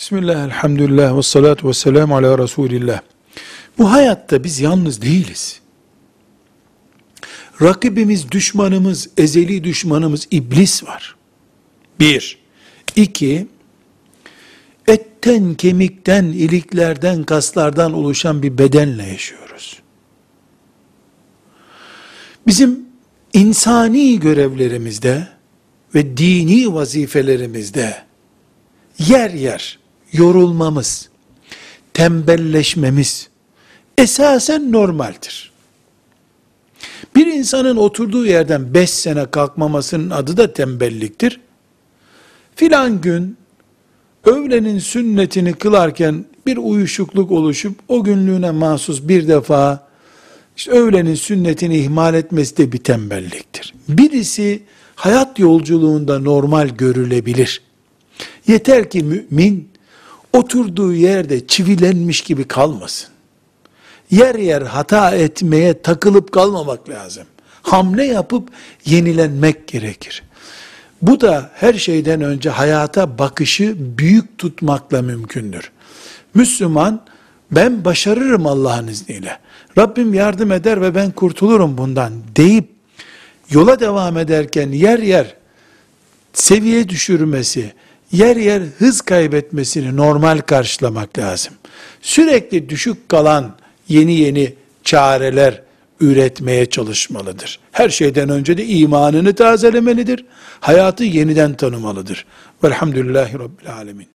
Bismillah, elhamdülillah, ve salatu ve selamu ala Resulillah. Bu hayatta biz yalnız değiliz. Rakibimiz, düşmanımız, ezeli düşmanımız iblis var. Bir. İki, etten, kemikten, iliklerden, kaslardan oluşan bir bedenle yaşıyoruz. Bizim insani görevlerimizde ve dini vazifelerimizde yer yer yorulmamız, tembelleşmemiz esasen normaldir. Bir insanın oturduğu yerden beş sene kalkmamasının adı da tembelliktir. Filan gün öğlenin sünnetini kılarken bir uyuşukluk oluşup o günlüğüne mahsus bir defa işte öğlenin sünnetini ihmal etmesi de bir tembelliktir. Birisi hayat yolculuğunda normal görülebilir. Yeter ki mümin oturduğu yerde çivilenmiş gibi kalmasın. Yer yer hata etmeye takılıp kalmamak lazım. Hamle yapıp yenilenmek gerekir. Bu da her şeyden önce hayata bakışı büyük tutmakla mümkündür. Müslüman ben başarırım Allah'ın izniyle. Rabbim yardım eder ve ben kurtulurum bundan deyip yola devam ederken yer yer seviye düşürmesi, yer yer hız kaybetmesini normal karşılamak lazım. Sürekli düşük kalan yeni yeni çareler üretmeye çalışmalıdır. Her şeyden önce de imanını tazelemelidir. Hayatı yeniden tanımalıdır. Velhamdülillahi Rabbil Alemin.